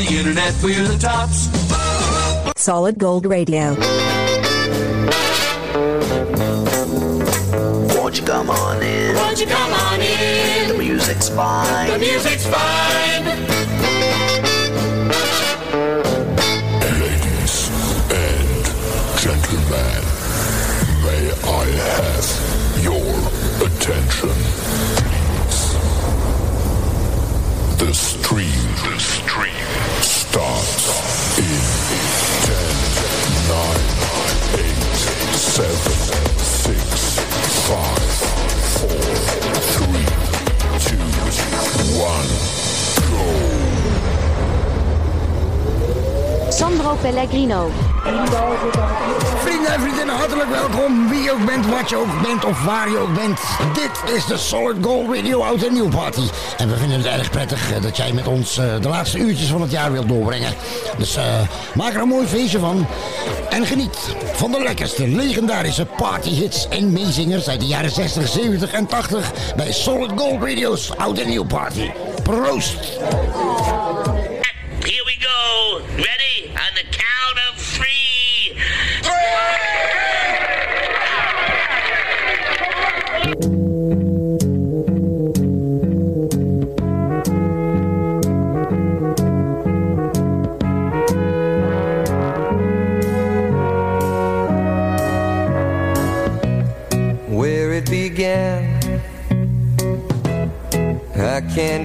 the internet, we're the tops. Solid Gold Radio. Won't you come on in? Won't you come on in? The music's fine. The music's fine. Ladies and gentlemen, may I have your attention. The stream, the stream starts in 10, 9, 8, 7, 6, 5, 4, 3, 2, 1, go! Sandro Pellegrino. Vrienden en vriendinnen, hartelijk welkom. Wie ook bent, wat je ook bent of waar je ook bent. Dit is de Solid Gold Radio Oud en Nieuw Party. En we vinden het erg prettig eh, dat jij met ons eh, de laatste uurtjes van het jaar wilt doorbrengen. Dus eh, maak er een mooi feestje van. En geniet van de lekkerste legendarische partyhits en meezingers uit de jaren 60, 70 en 80 bij Solid Gold Radio's Oud en Nieuw Party. Proost!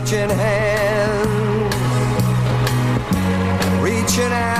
Touching hands, reaching out,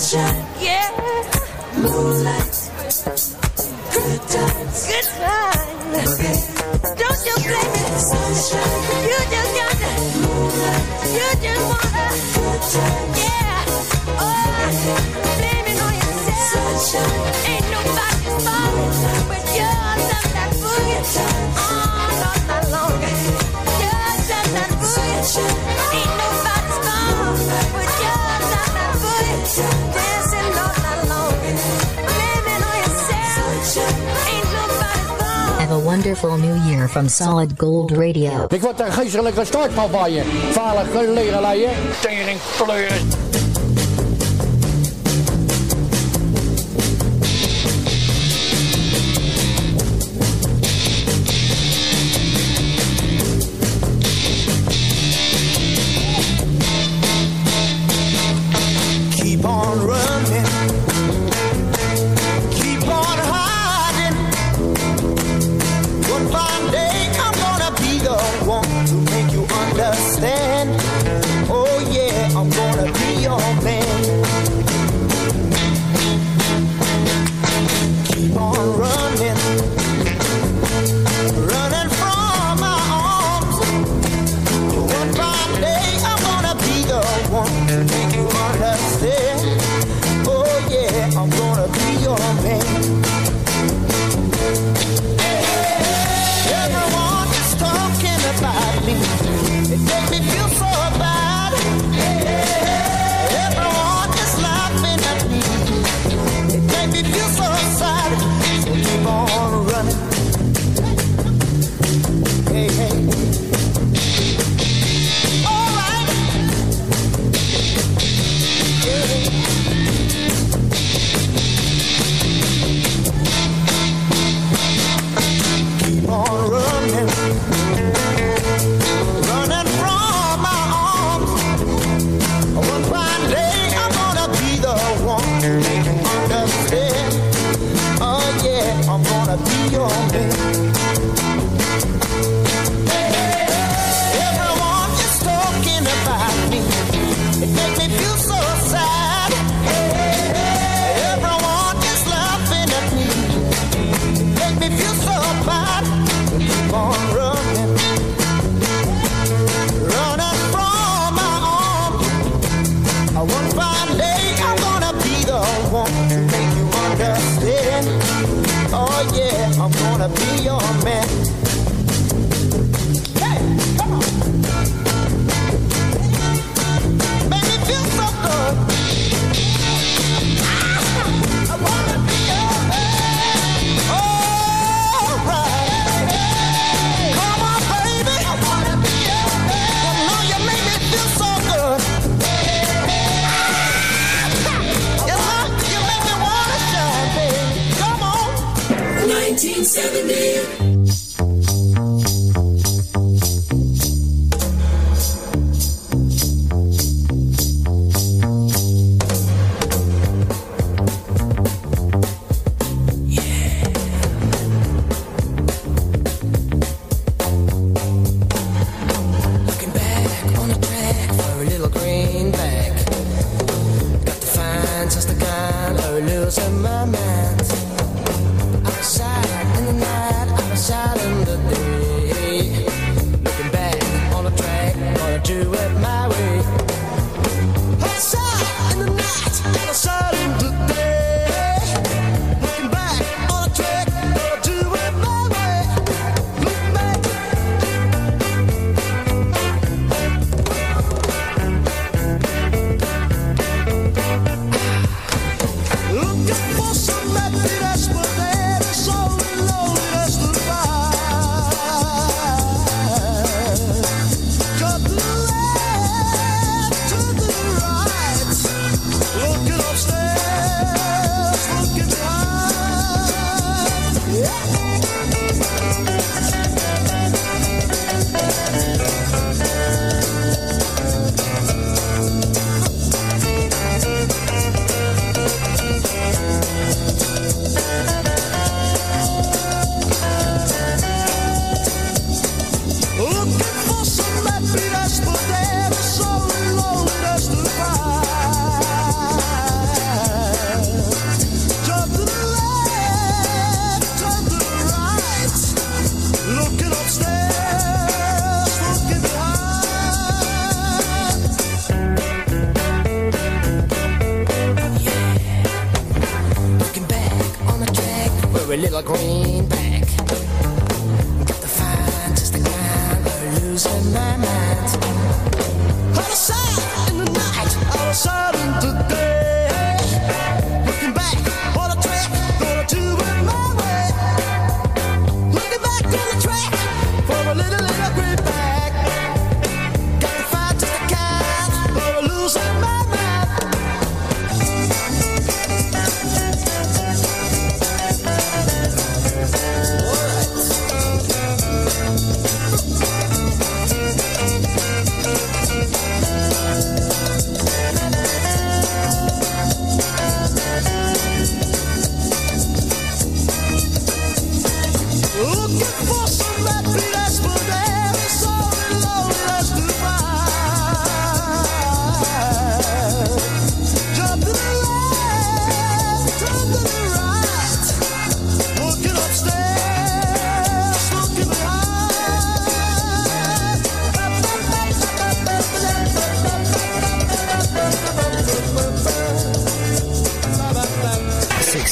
sunshine. Yeah. Moonlight. Good times. Good times. Don't you blame it. Sunshine. You just got to. Moonlight. You just wanna. Good times. wonderful new year from Solid Gold Radio. Ik word een geestelijke start van je. Vaarlijk leren leien. Tering kleuren.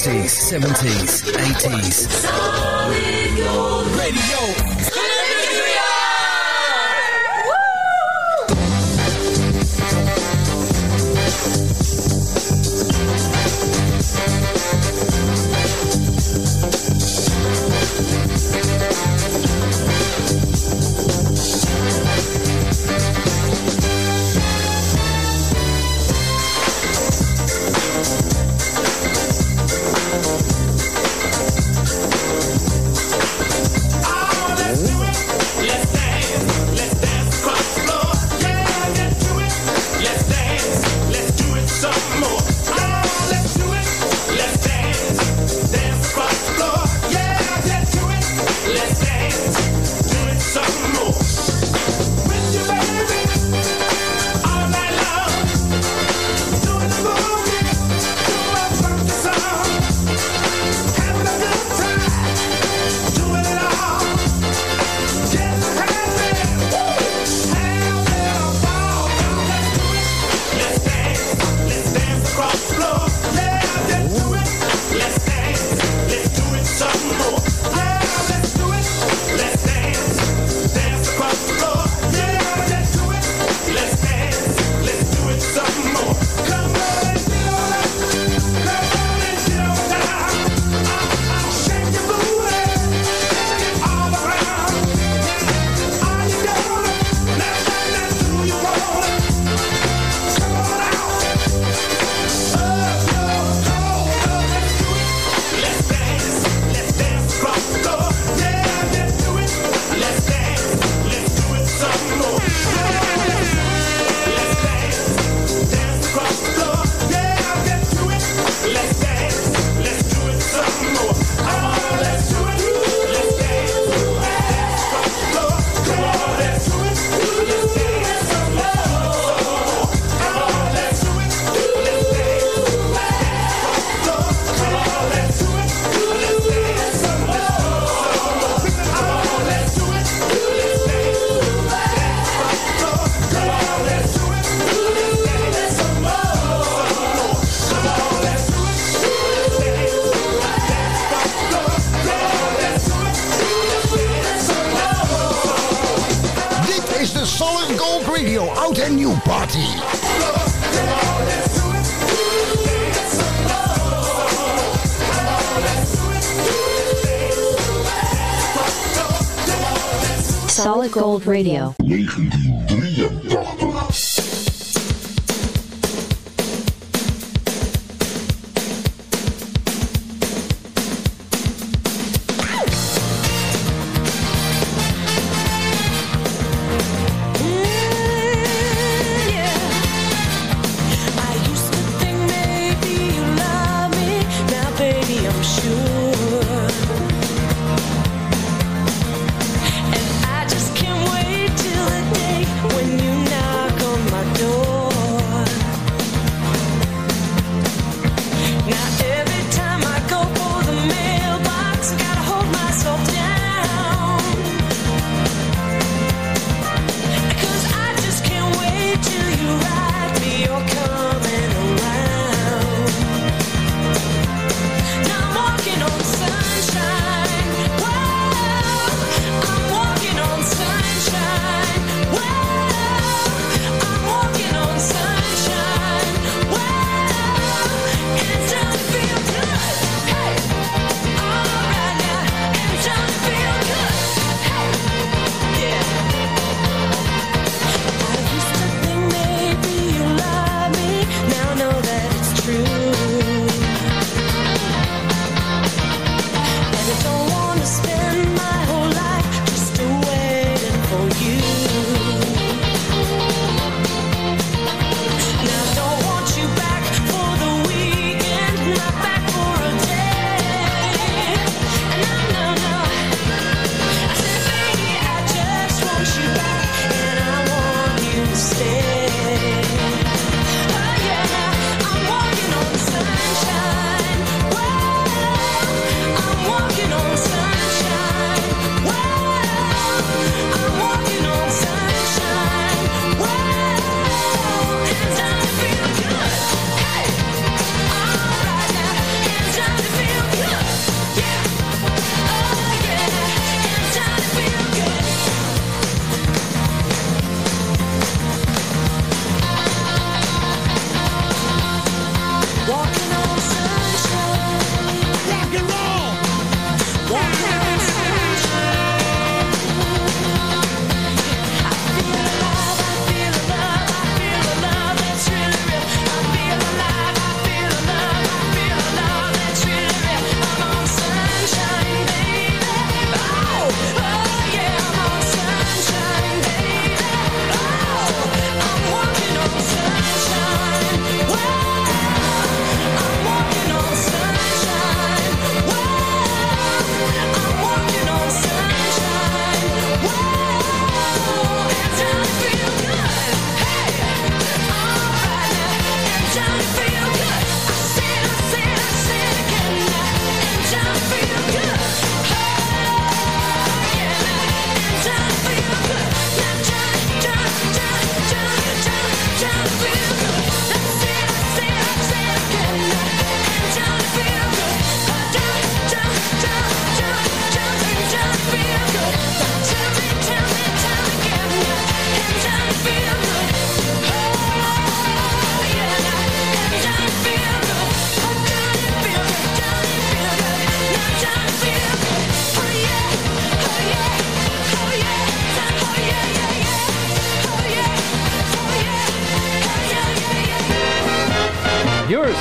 60s, 70s, 80s. I Gold Radio.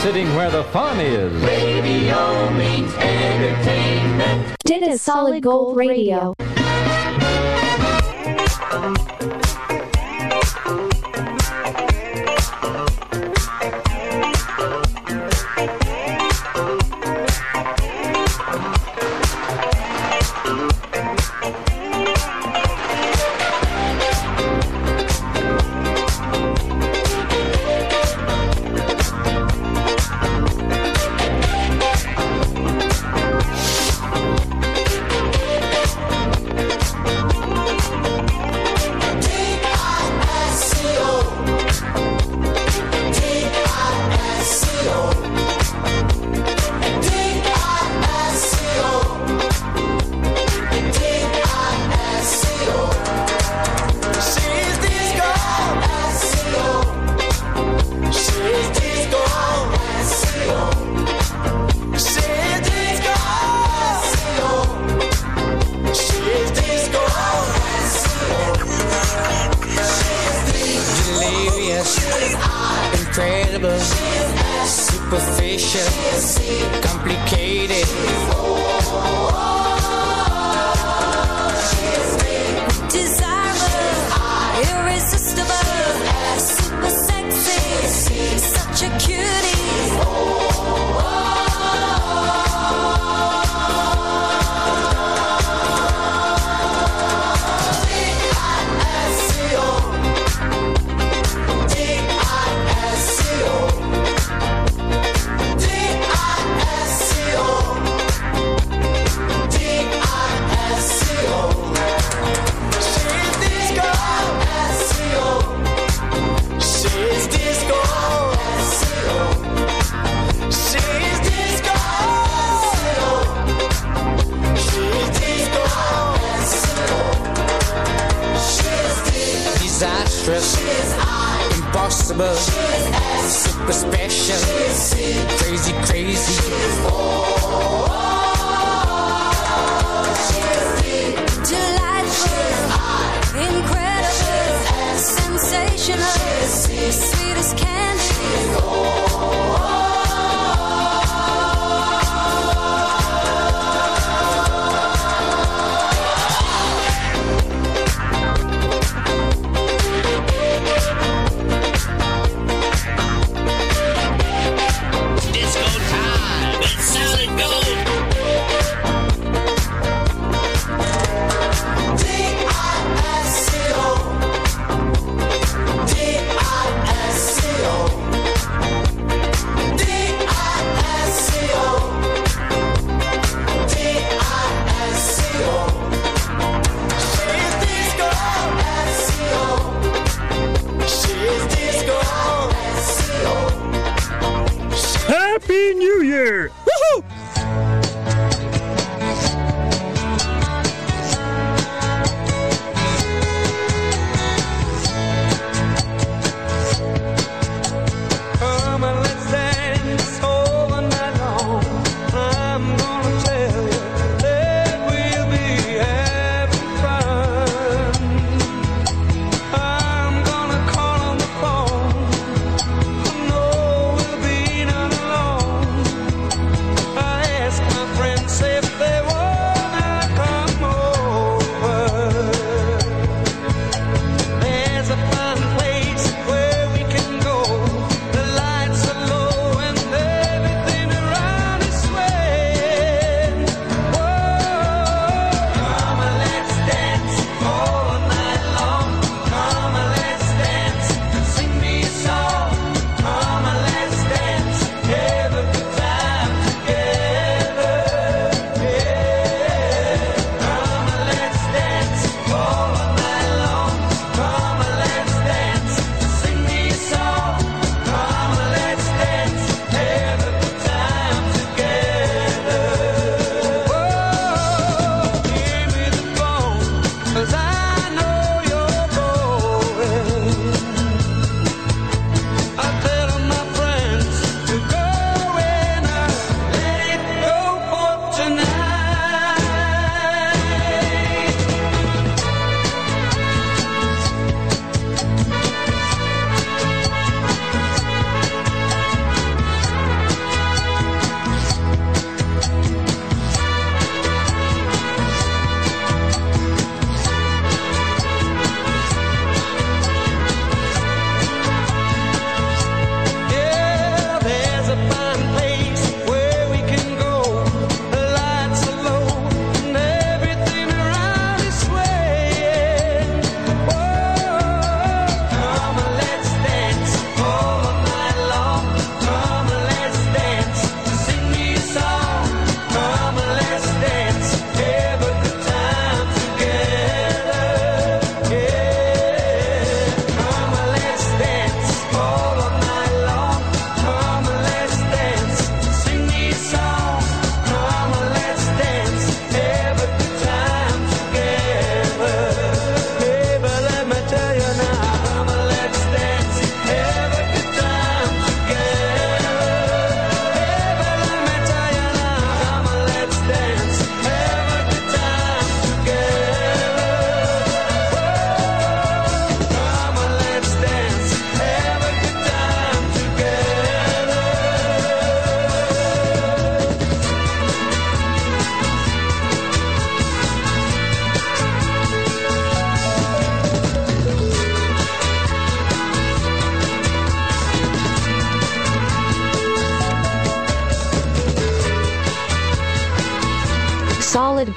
sitting where the fun is. Radio means entertainment. Did a solid gold radio.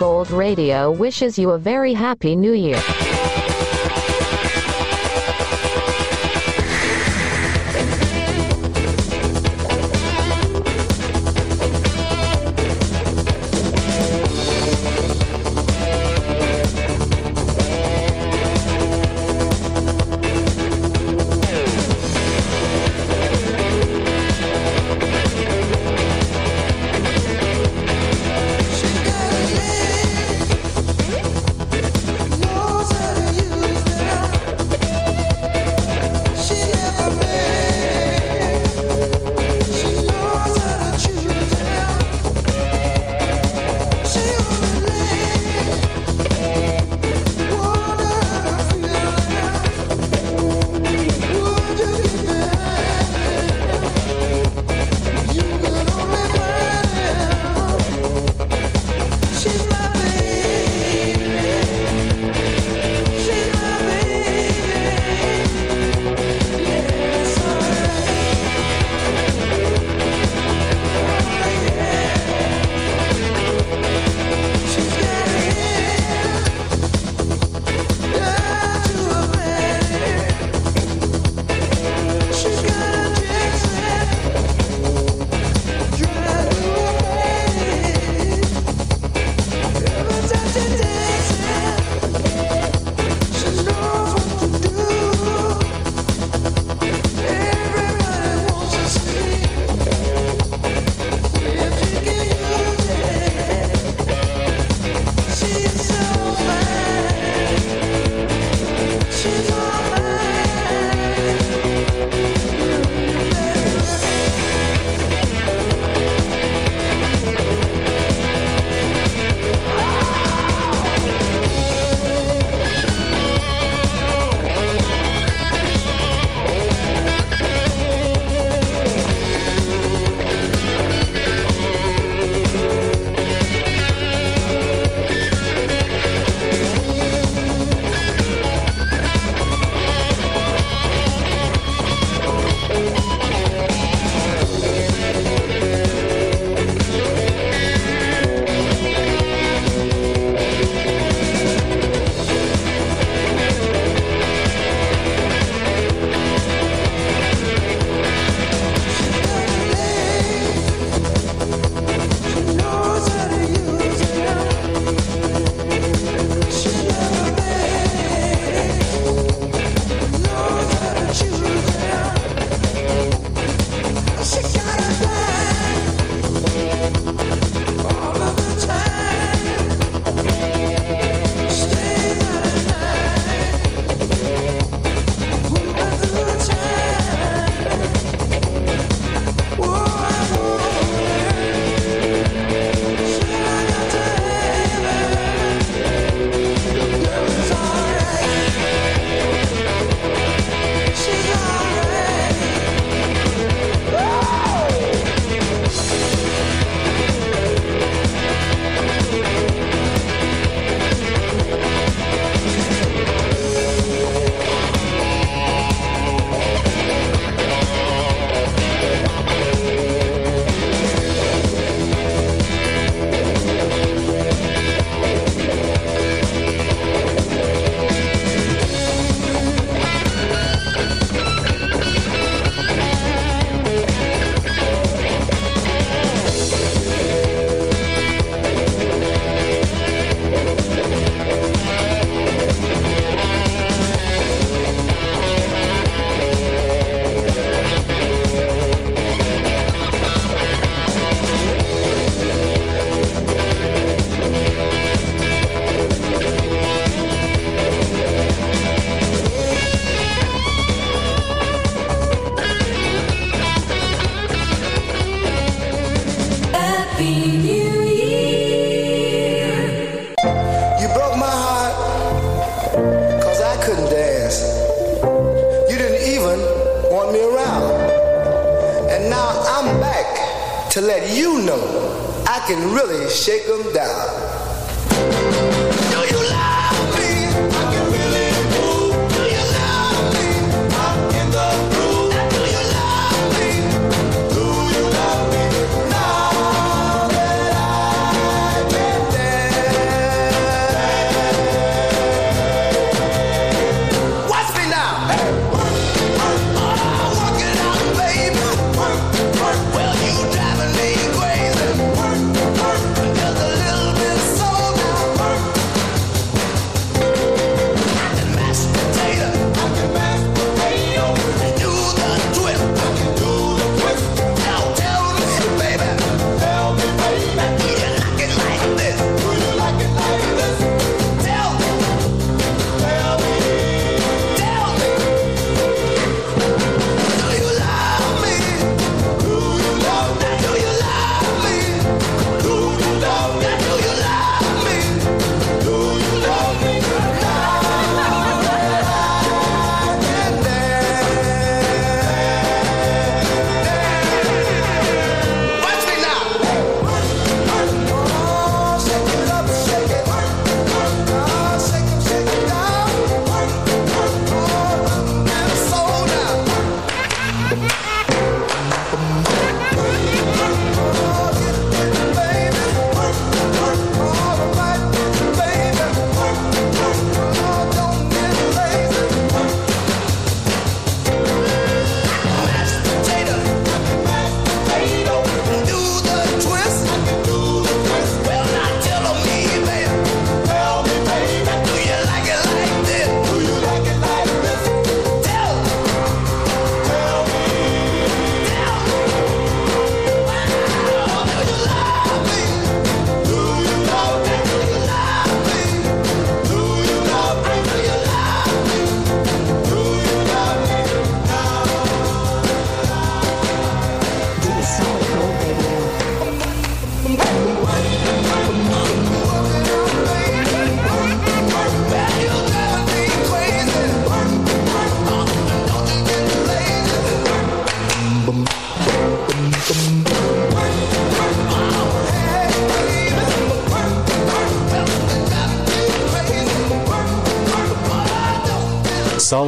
Gold Radio wishes you a very happy new year.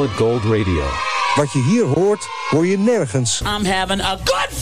Solid Gold Radio. Wat je hier hoort, hoor je nergens. I'm having a good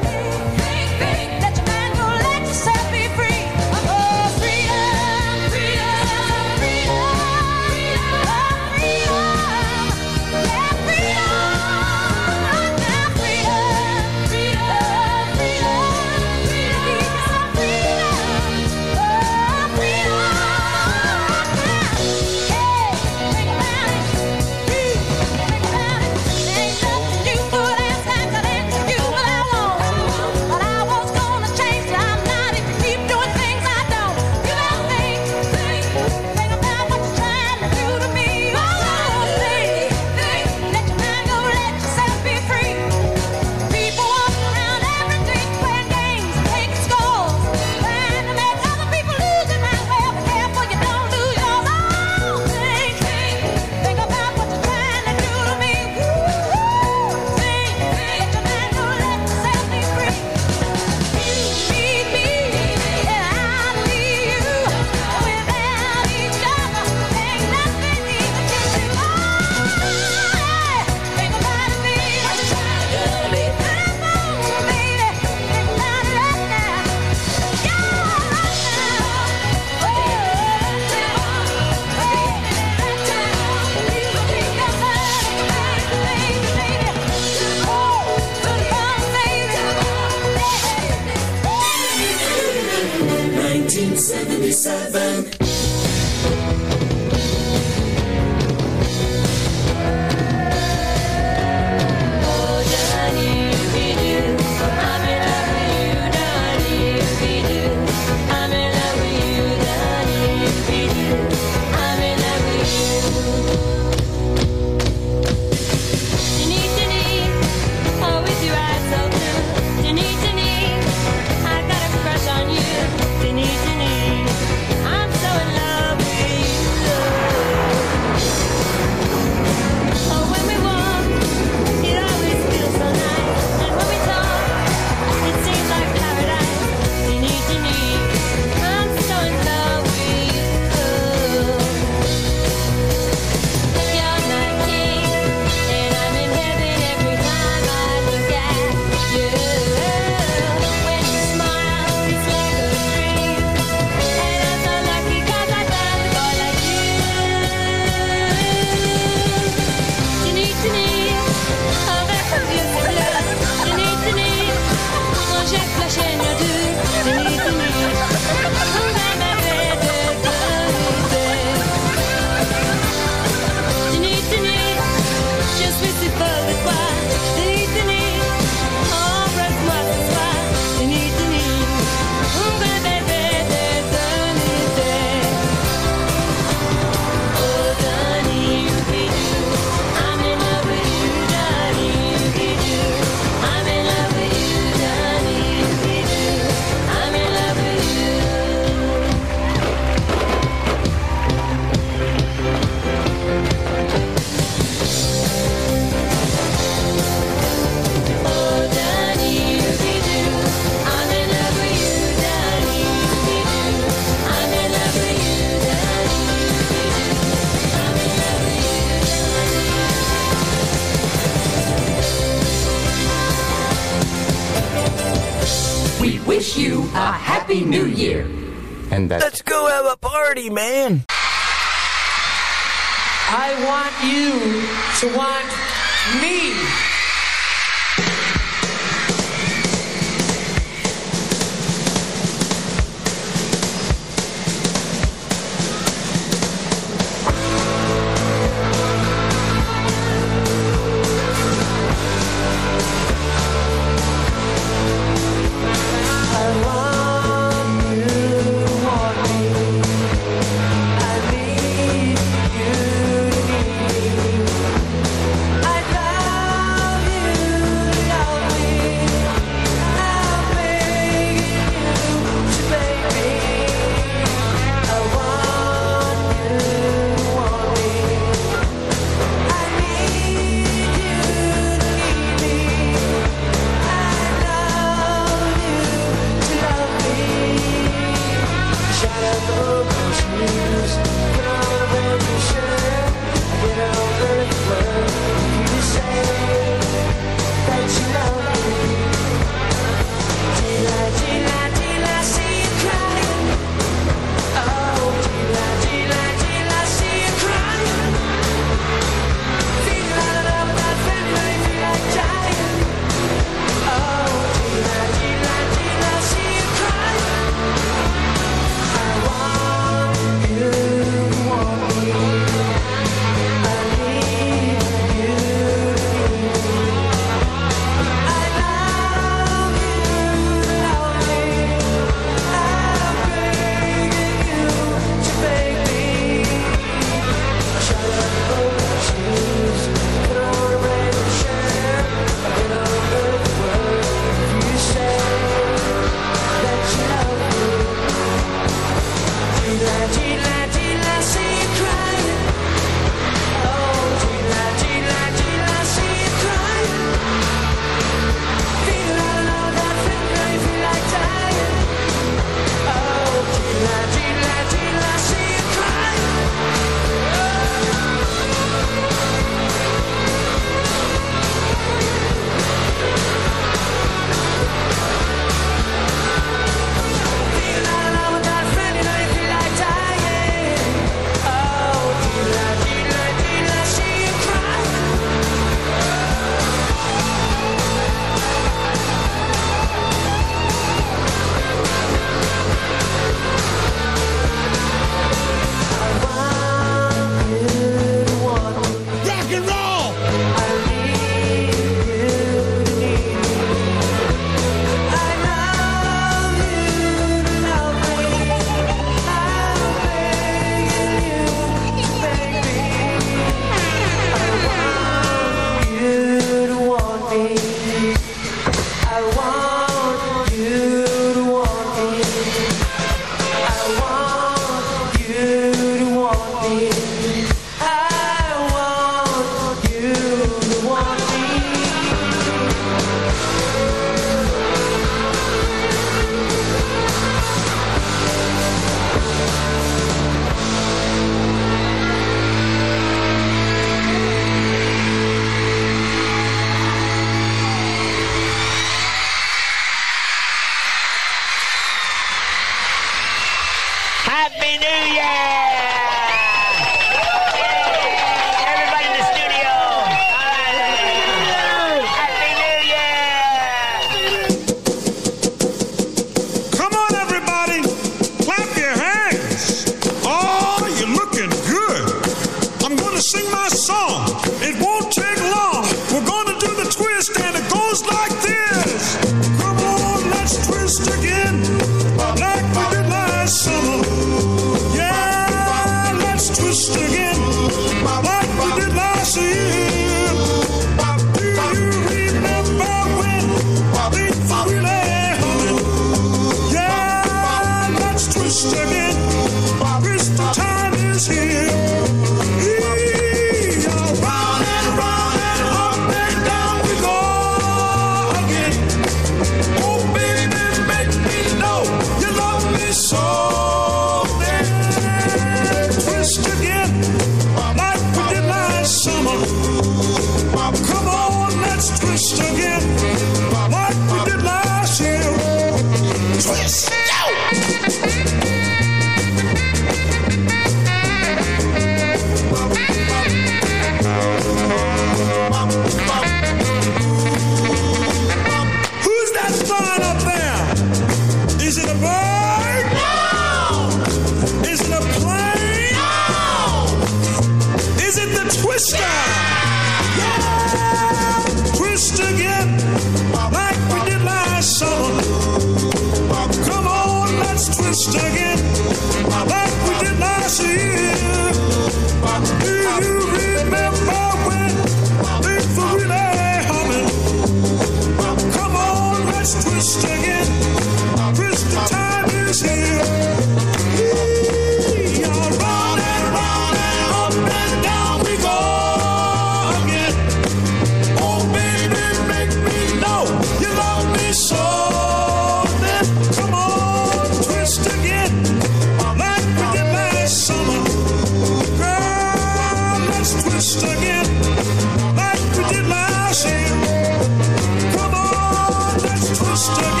Mystery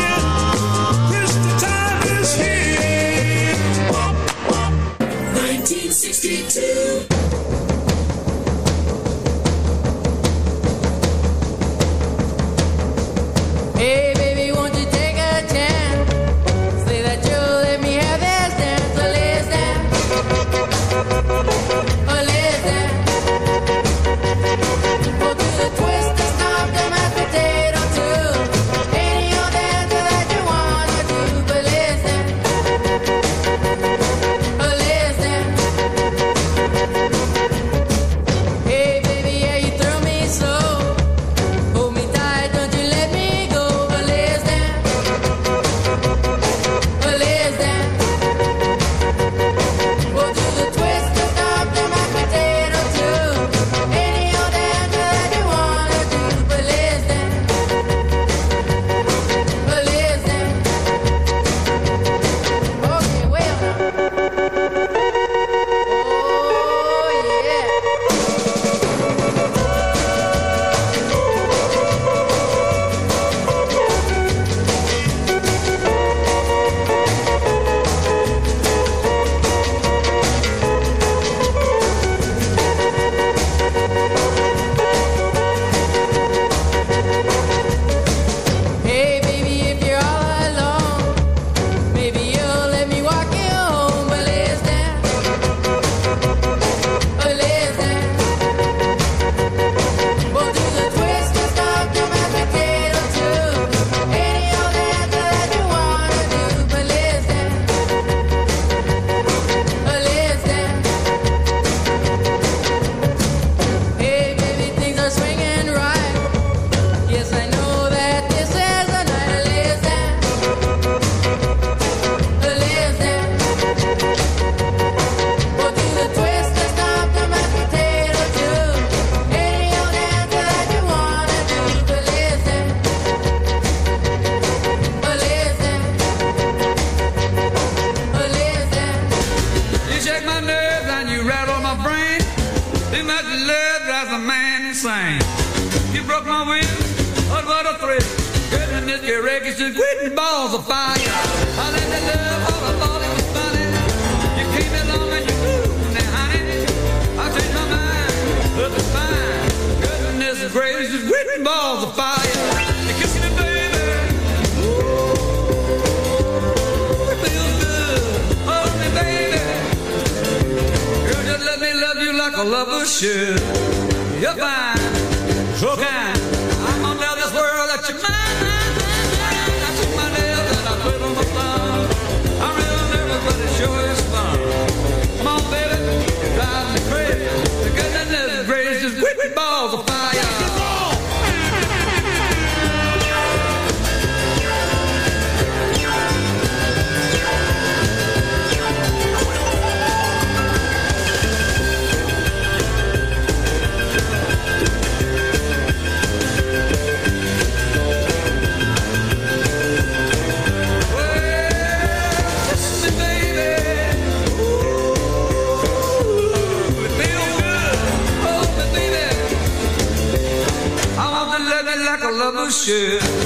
zeur.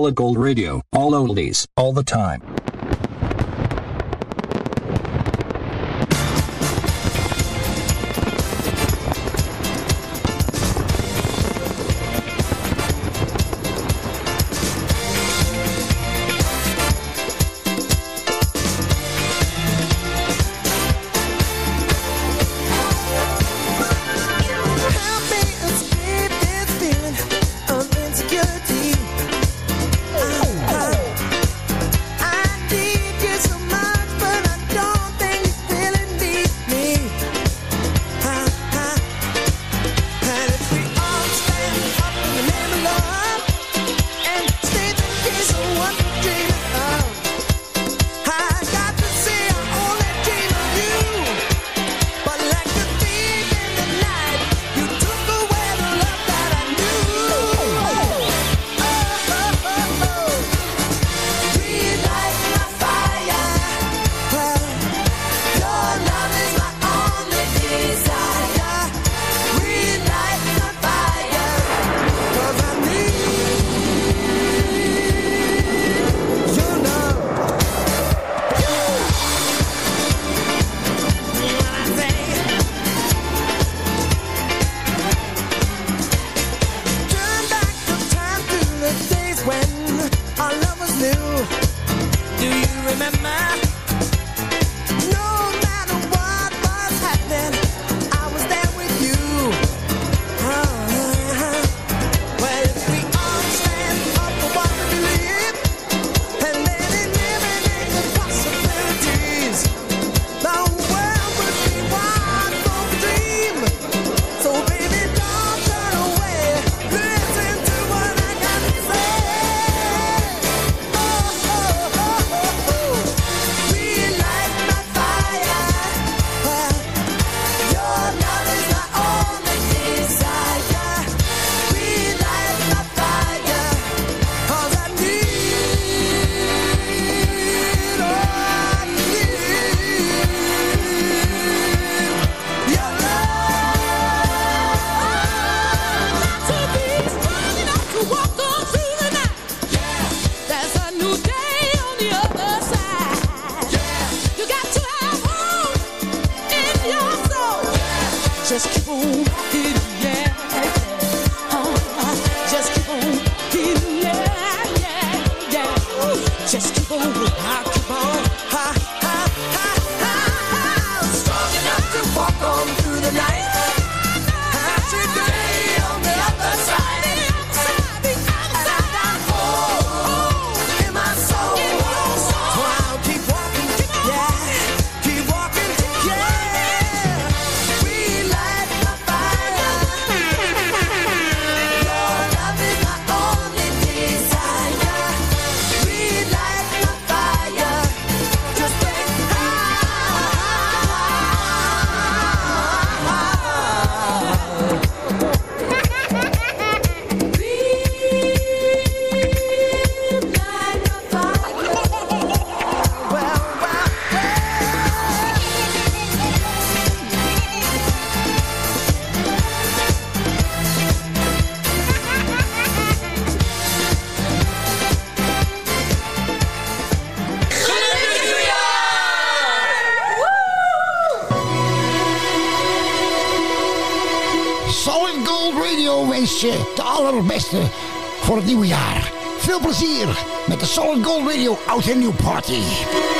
Solid Gold Radio. All oldies. All the time. Oud en Nieuw Party.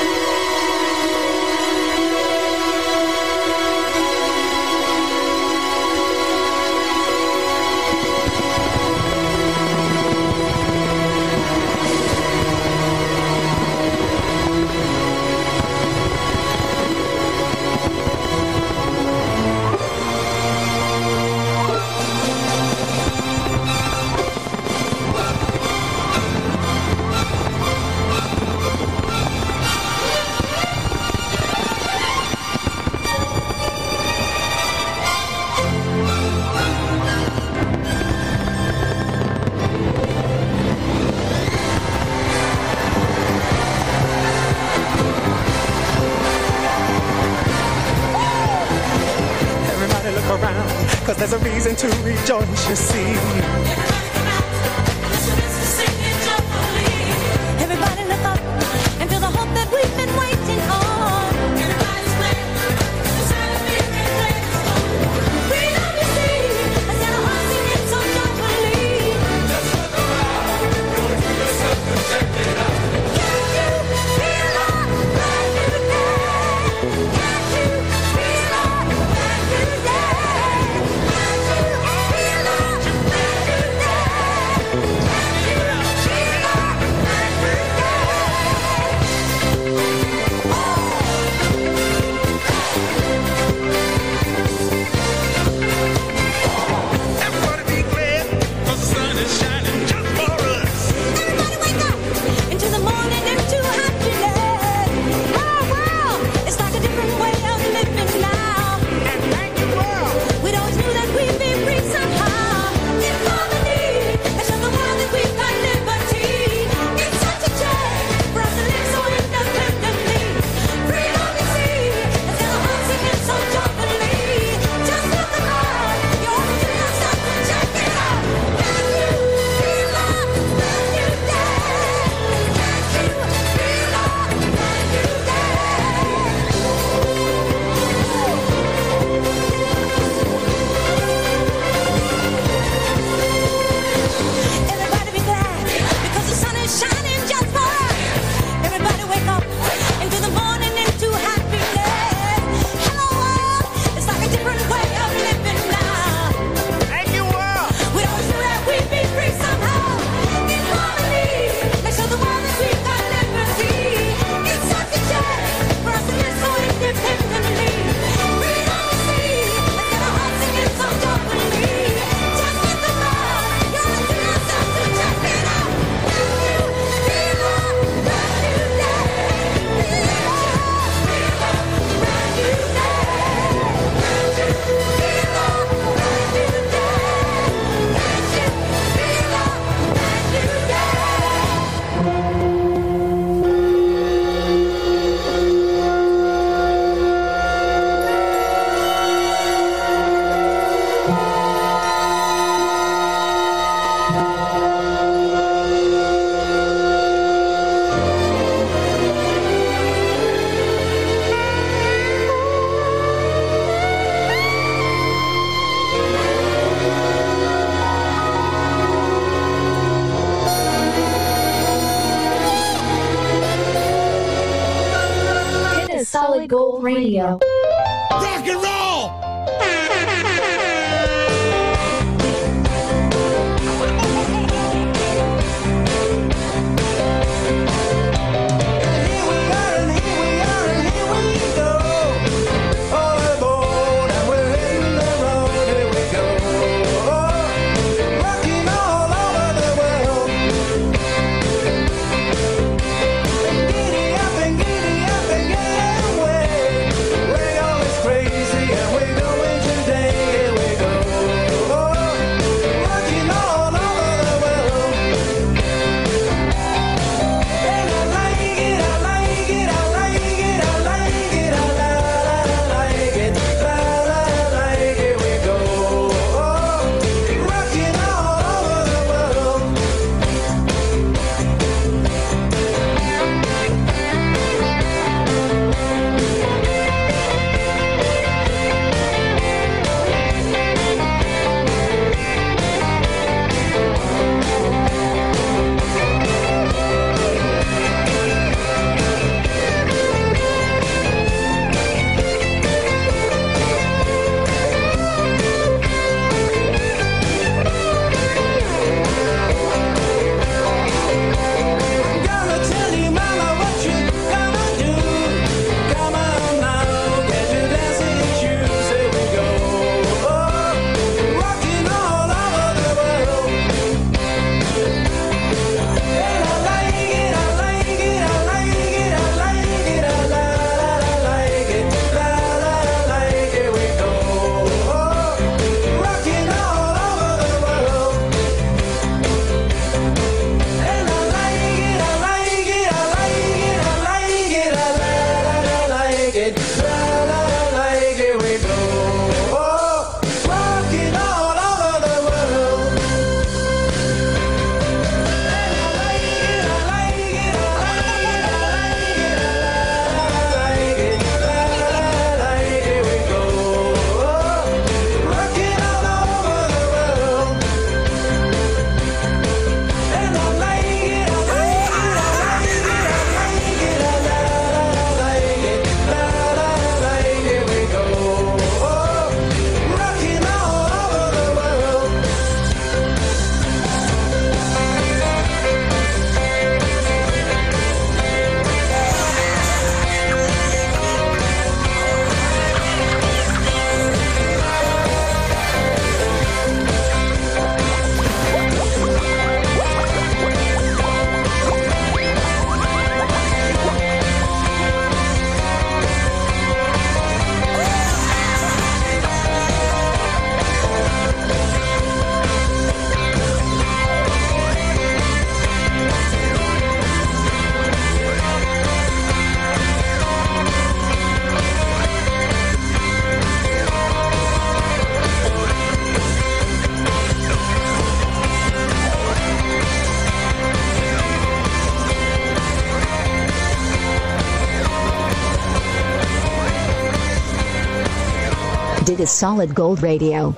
Solid Gold Radio.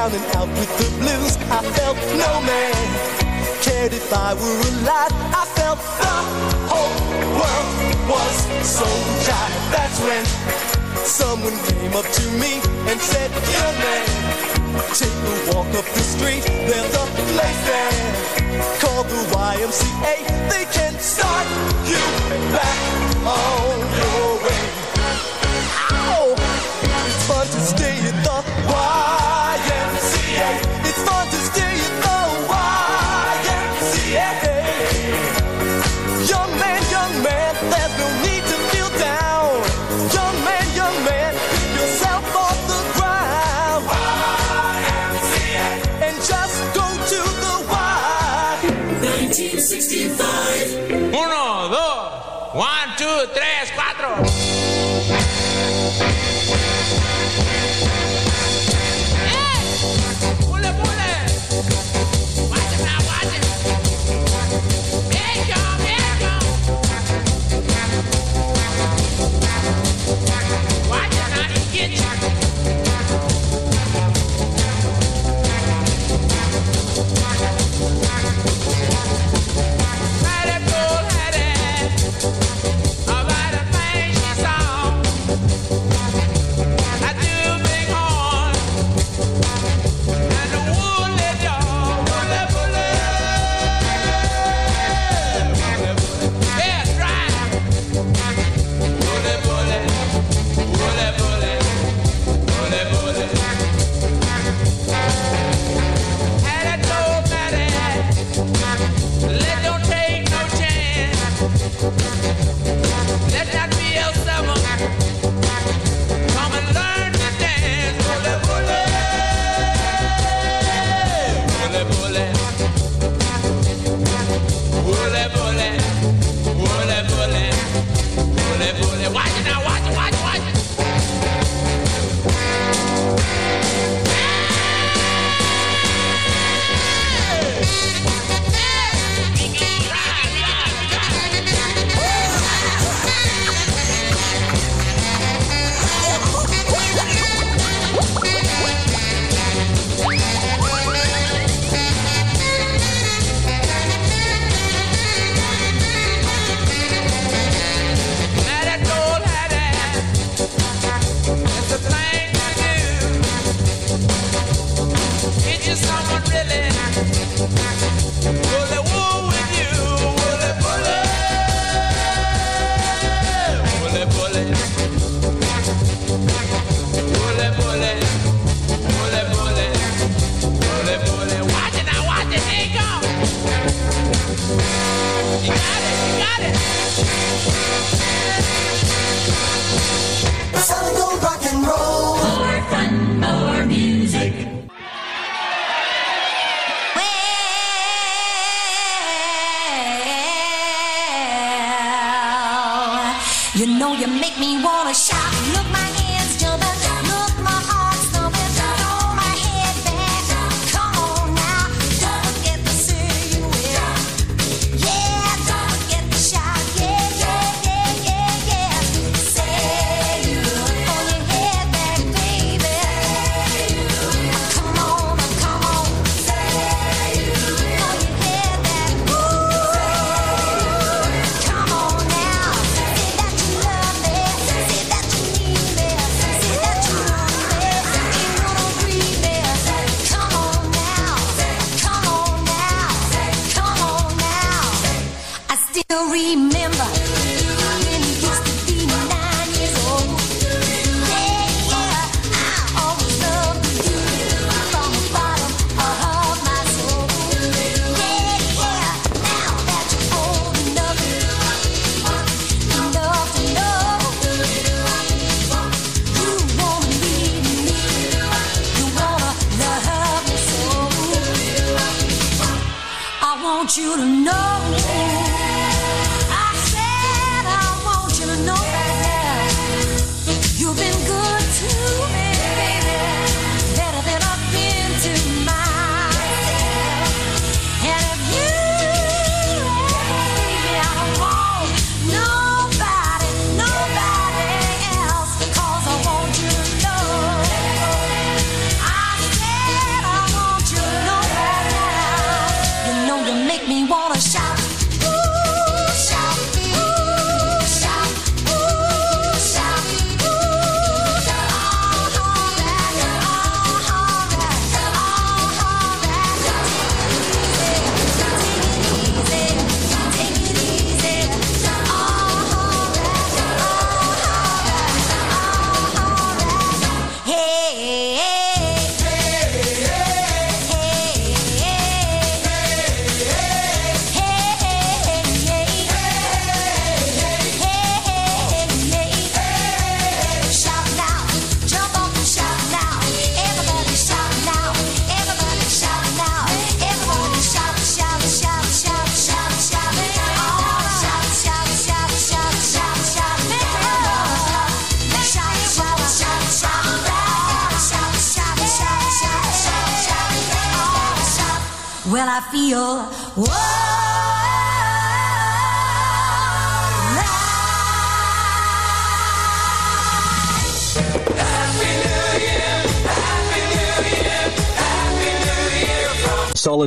down and out with the blues. I felt no man cared if I were alive. I felt the whole world was so jive. That's when someone came up to me and said, Young man, take a walk up the street. There's a place there called the YMCA. They can start you back on. 2, 3, 4.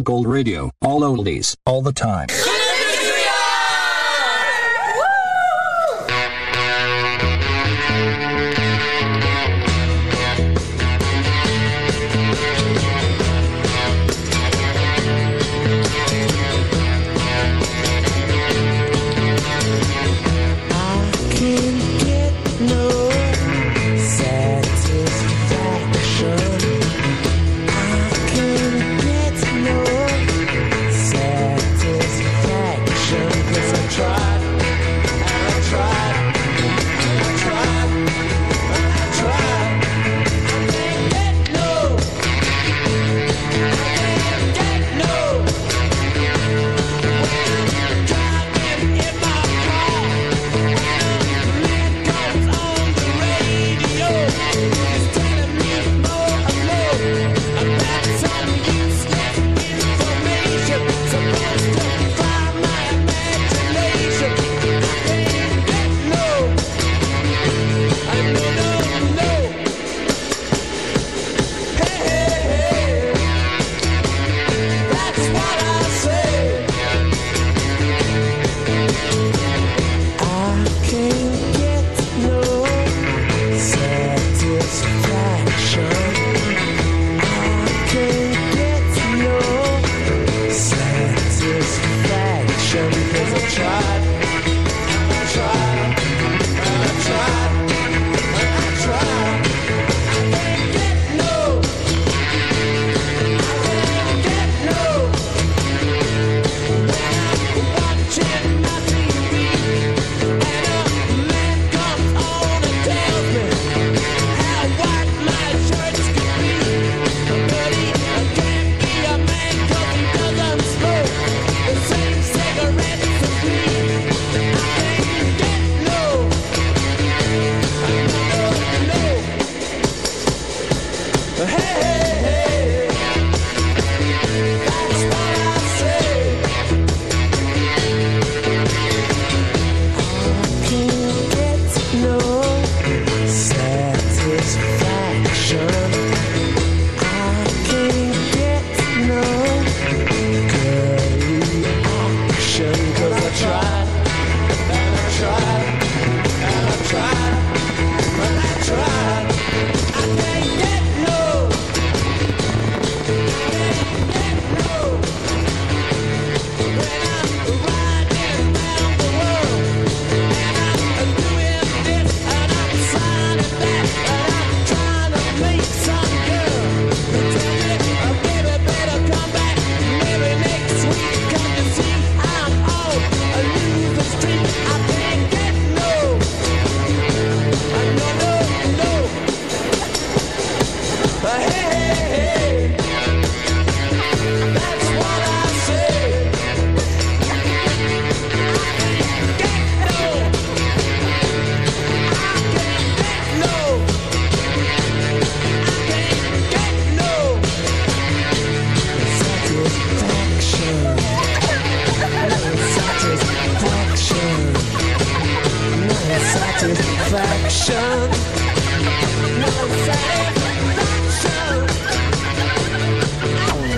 Gold Radio. All oldies,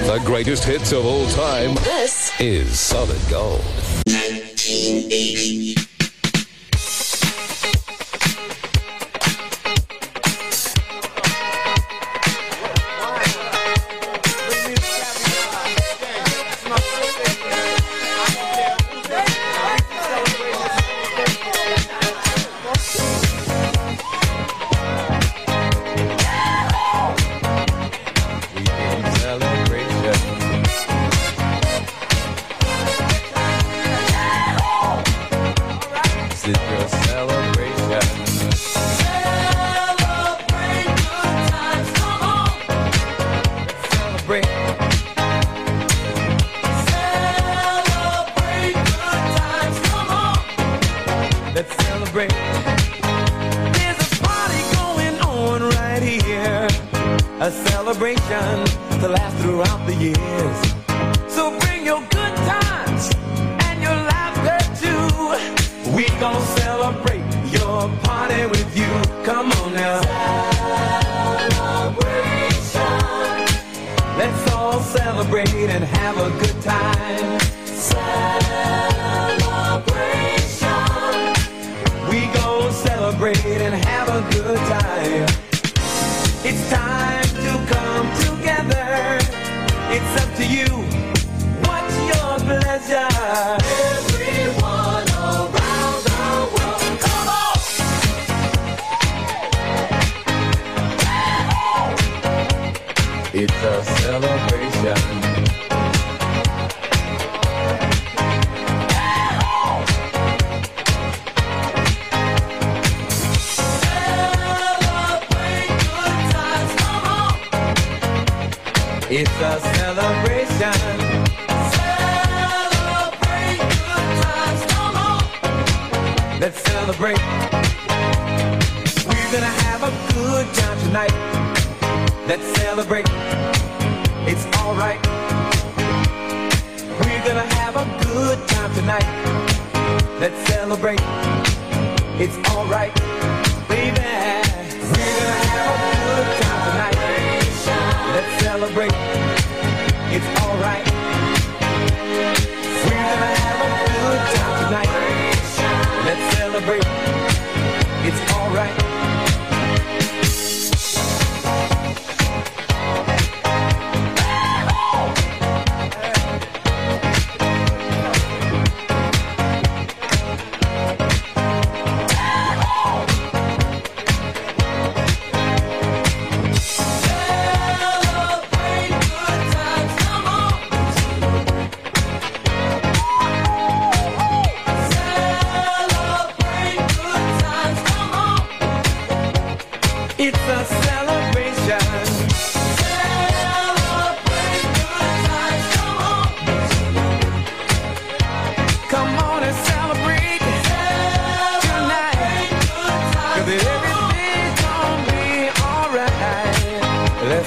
The greatest hits of all time. This is Solid Gold.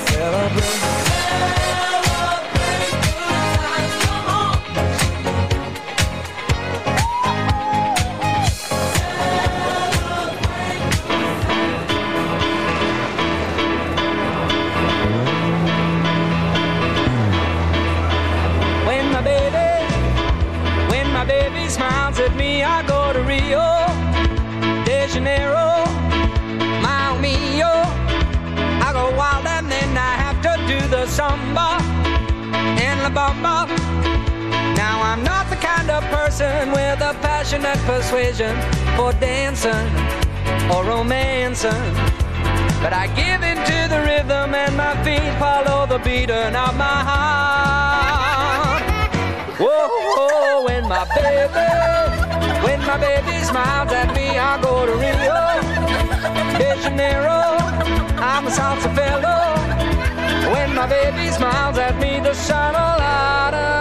celebrate. passionate persuasion for dancing or romancing. But I give in to the rhythm and my feet follow the beating of my heart. Whoa, whoa when my baby, when my baby smiles at me, I go to Rio de Janeiro. I'm a salsa fellow. When my baby smiles at me, the sun will light up.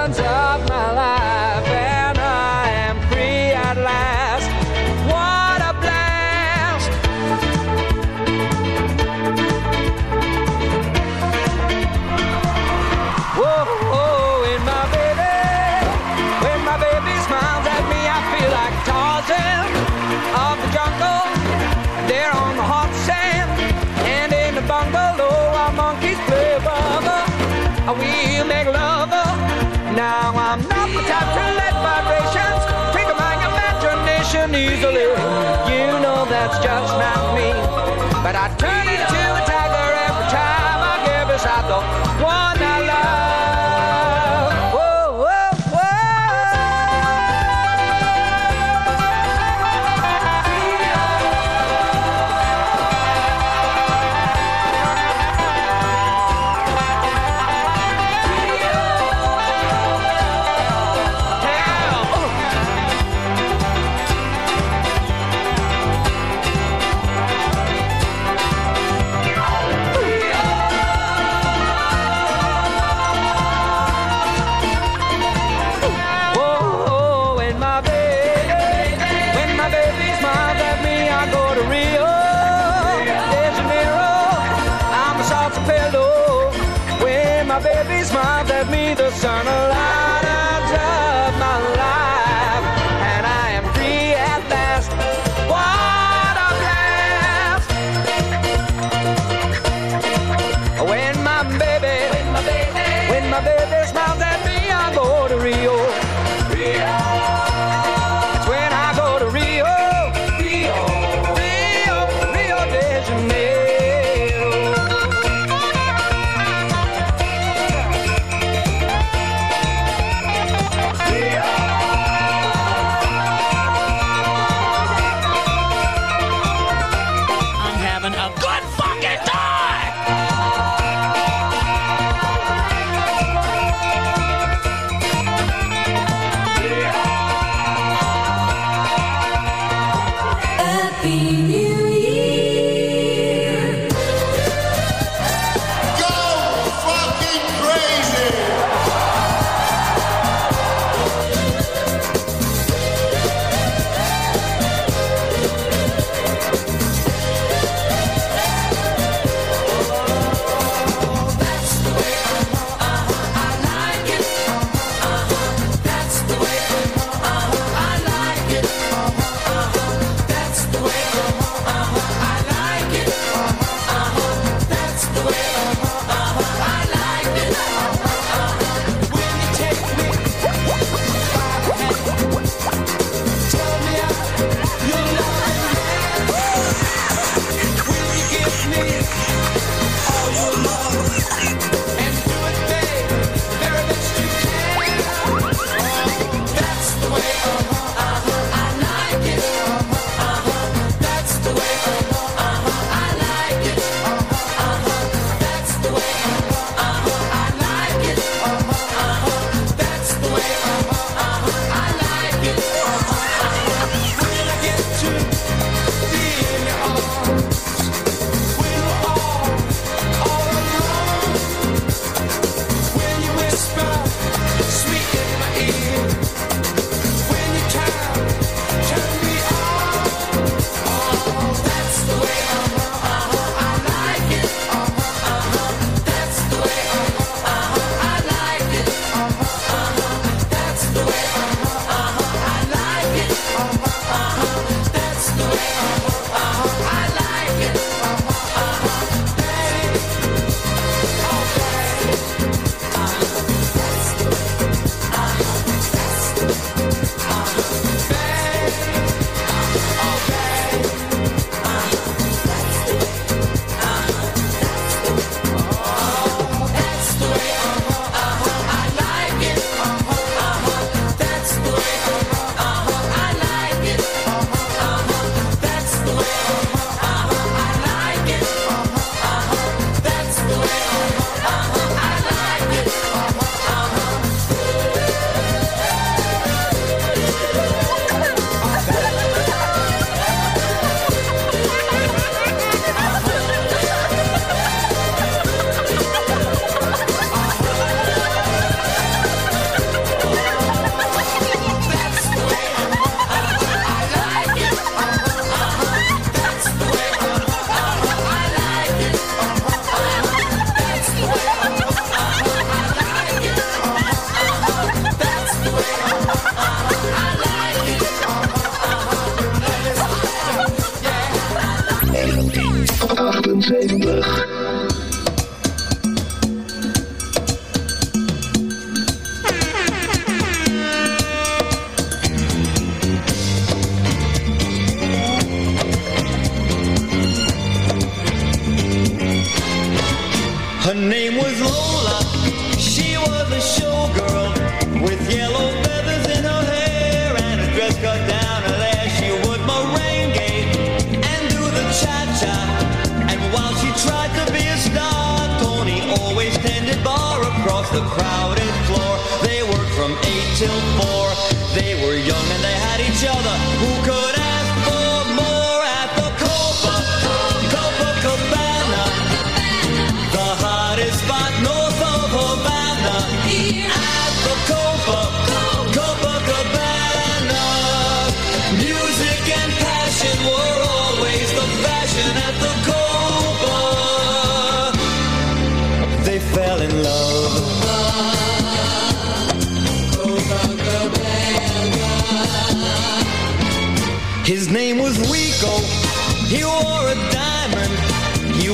And while she tried to be a star, Tony always tended bar across the crowd.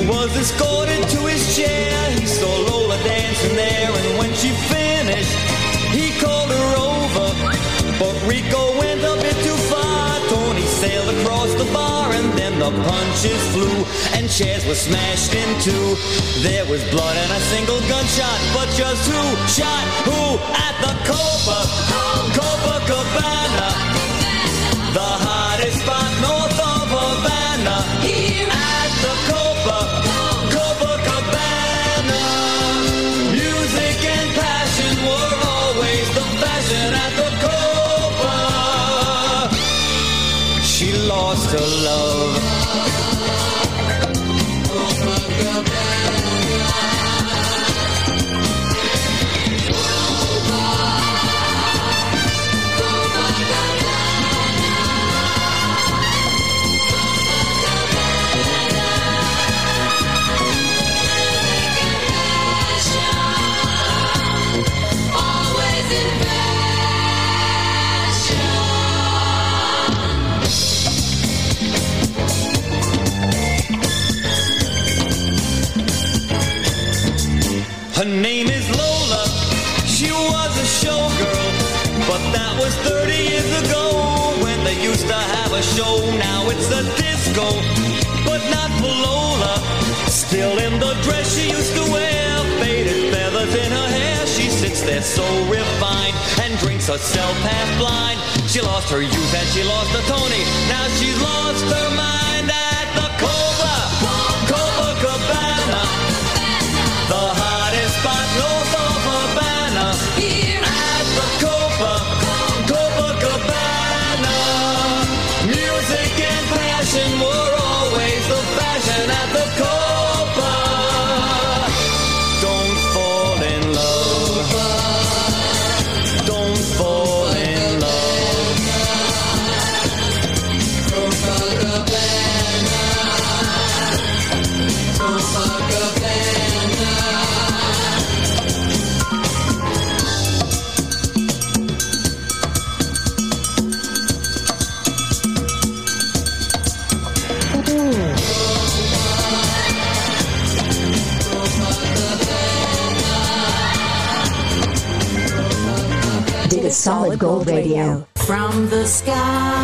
Was escorted to his chair. He saw Lola dancing there, and when she finished, he called her over. But Rico went a bit too far. Tony sailed across the bar, and then the punches flew, and chairs were smashed in two. There was blood and a single gunshot, but just who shot who at the Copa? Copacabana, the hottest spot north of Havana. Here At the Copa, her love. Her name is Lola. She was a showgirl, but that was 30 years ago when they used to have a show. Now it's a disco, but not for Lola. Still in the dress she used to wear, faded feathers in her hair. She sits there so refined and drinks herself half blind. She lost her youth and she lost her Tony. Now she's lost her mind hottest spot the skies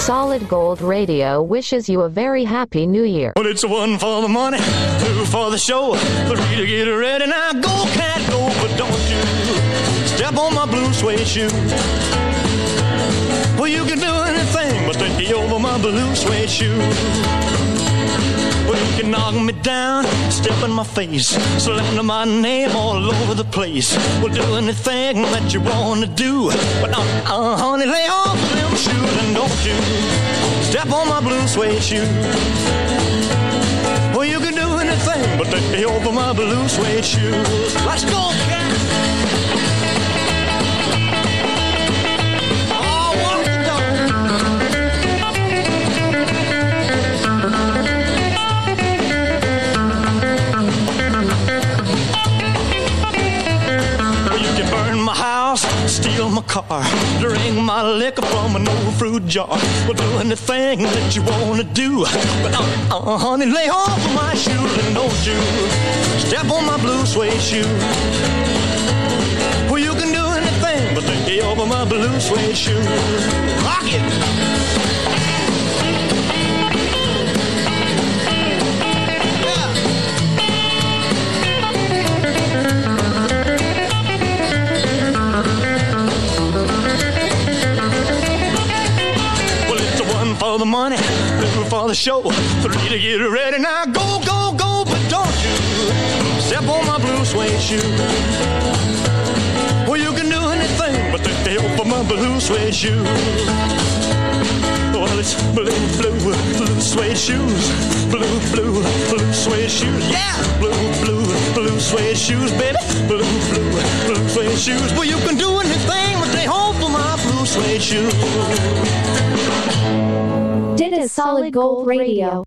Solid Gold Radio wishes you a very happy new year. Well, it's one for the money, two for the show, three to get ready. Now go, cat, go, but don't you step on my blue suede shoe. Well, you can do anything but take over my blue suede shoe. Well, you can knock me down, step in my face, slander my name all over the place. Well, do anything that you wanna do, but uh, uh, honey, lay off them shoes and don't you step on my blue suede shoe. Well, you can do anything but take over my blue suede shoes. Let's go, cat. Car, drink my liquor from an old fruit jar. Well, do anything that you wanna do, but uh, uh, honey, lay off of my shoes and don't you step on my blue suede shoe. Well, you can do anything but take over my blue suede shoe. Rock it. It's a one for the money, two for the show, three to get it ready. Now go, go, go, but don't you step on my blue suede shoe. Well, you can do anything but take the help of my blue suede shoe. Well, it's blue, blue, blue suede shoes. Blue, blue, blue suede shoes. Yeah! Blue, blue, blue suede shoes, baby. Blue, blue, blue suede shoes. Well, you can do anything but take hold of my blue suede shoes. Dit is Solid Gold Radio.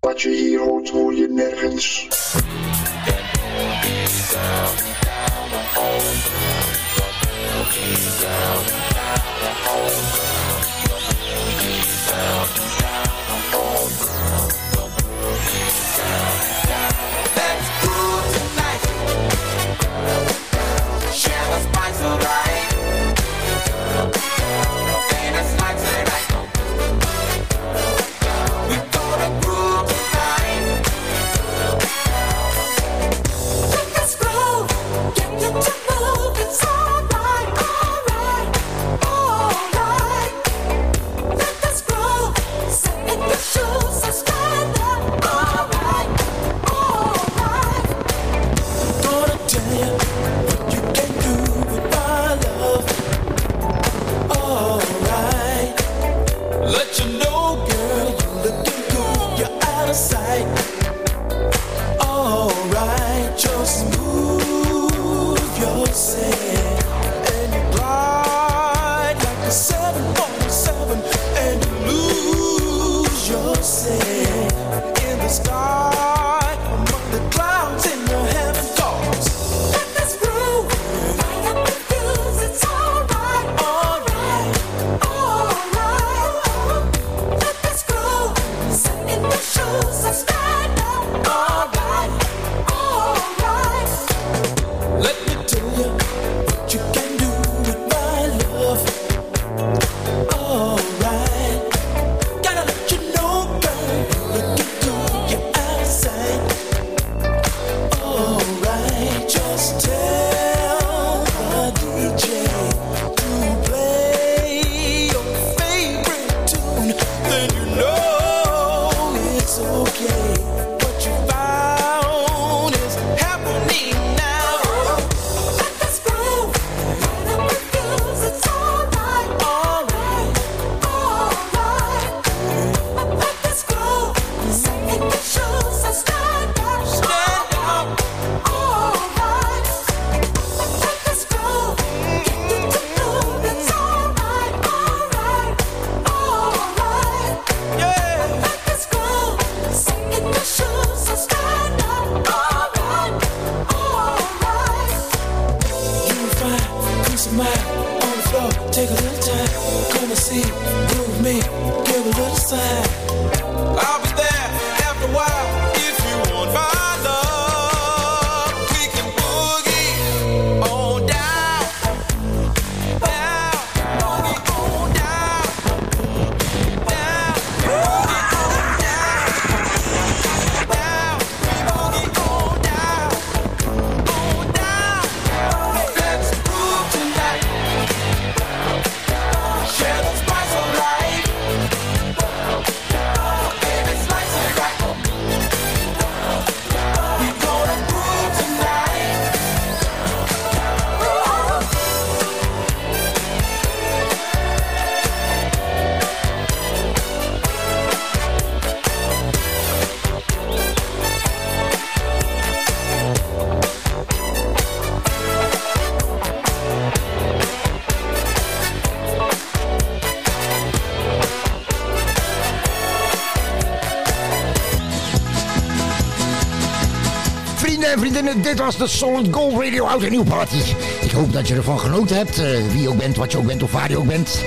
Dit was de Solid Gold Radio Oud Nieuw Party. Ik hoop dat je ervan genoten hebt, eh, wie je ook bent, wat je ook bent of waar je ook bent.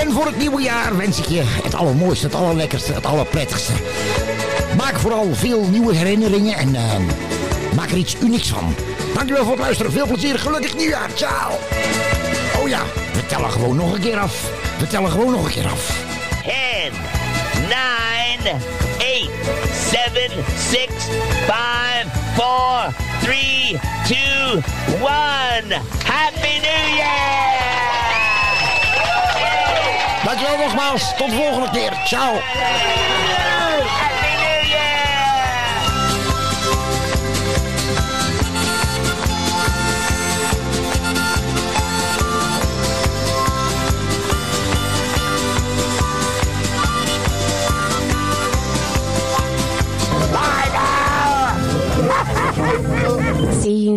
En voor het nieuwe jaar wens ik je het allermooiste, het allerlekkerste, het allerprettigste. Maak vooral veel nieuwe herinneringen en eh, maak er iets unieks van. Dankjewel voor het luisteren. Veel plezier. Gelukkig nieuwjaar. Ciao. Oh ja, we tellen gewoon nog een keer af. We tellen gewoon nog een keer af. 10, 9, 8, 7, 6, 5, 4, 3, 2, 1. Happy New Year! Dankjewel nogmaals. Tot de volgende keer. Ciao.